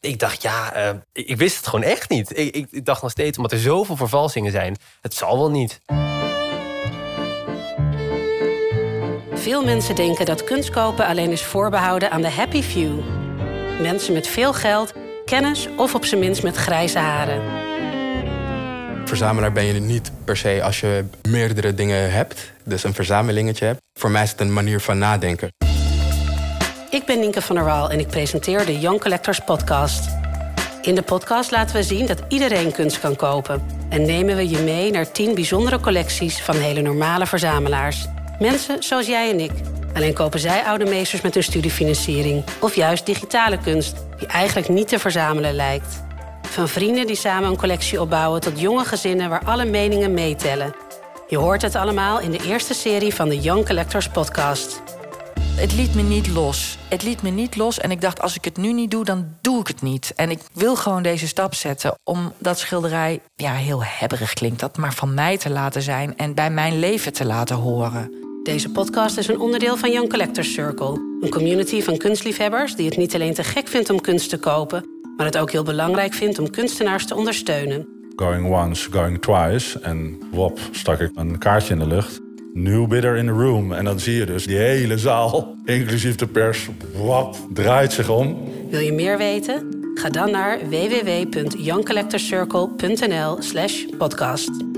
Ik dacht, ja, uh, ik wist het gewoon echt niet. Ik, ik, ik dacht nog steeds, omdat er zoveel vervalsingen zijn, het zal wel niet. Veel mensen denken dat kunst kopen alleen is voorbehouden aan de happy few. Mensen met veel geld, kennis of op zijn minst met grijze haren. Verzamelaar ben je niet per se als je meerdere dingen hebt, dus een verzamelingetje hebt. Voor mij is het een manier van nadenken. Ik ben Nienke van der Waal en ik presenteer de Young Collectors Podcast. In de podcast laten we zien dat iedereen kunst kan kopen. En nemen we je mee naar 10 bijzondere collecties van hele normale verzamelaars. Mensen zoals jij en ik. Alleen kopen zij oude meesters met hun studiefinanciering. Of juist digitale kunst, die eigenlijk niet te verzamelen lijkt. Van vrienden die samen een collectie opbouwen tot jonge gezinnen waar alle meningen meetellen. Je hoort het allemaal in de eerste serie van de Young Collectors Podcast. Het liet me niet los. Het liet me niet los. En ik dacht, als ik het nu niet doe, dan doe ik het niet. En ik wil gewoon deze stap zetten om dat schilderij, ja, heel hebberig klinkt dat, maar van mij te laten zijn en bij mijn leven te laten horen. Deze podcast is een onderdeel van Young Collectors Circle, een community van kunstliefhebbers die het niet alleen te gek vindt om kunst te kopen, maar het ook heel belangrijk vindt om kunstenaars te ondersteunen. Going once, going twice. En wop, stak ik een kaartje in de lucht. New bidder in the room. En dan zie je dus die hele zaal, inclusief de pers, wap, draait zich om. Wil je meer weten? Ga dan naar www.youngcollectorcircle.nl slash podcast.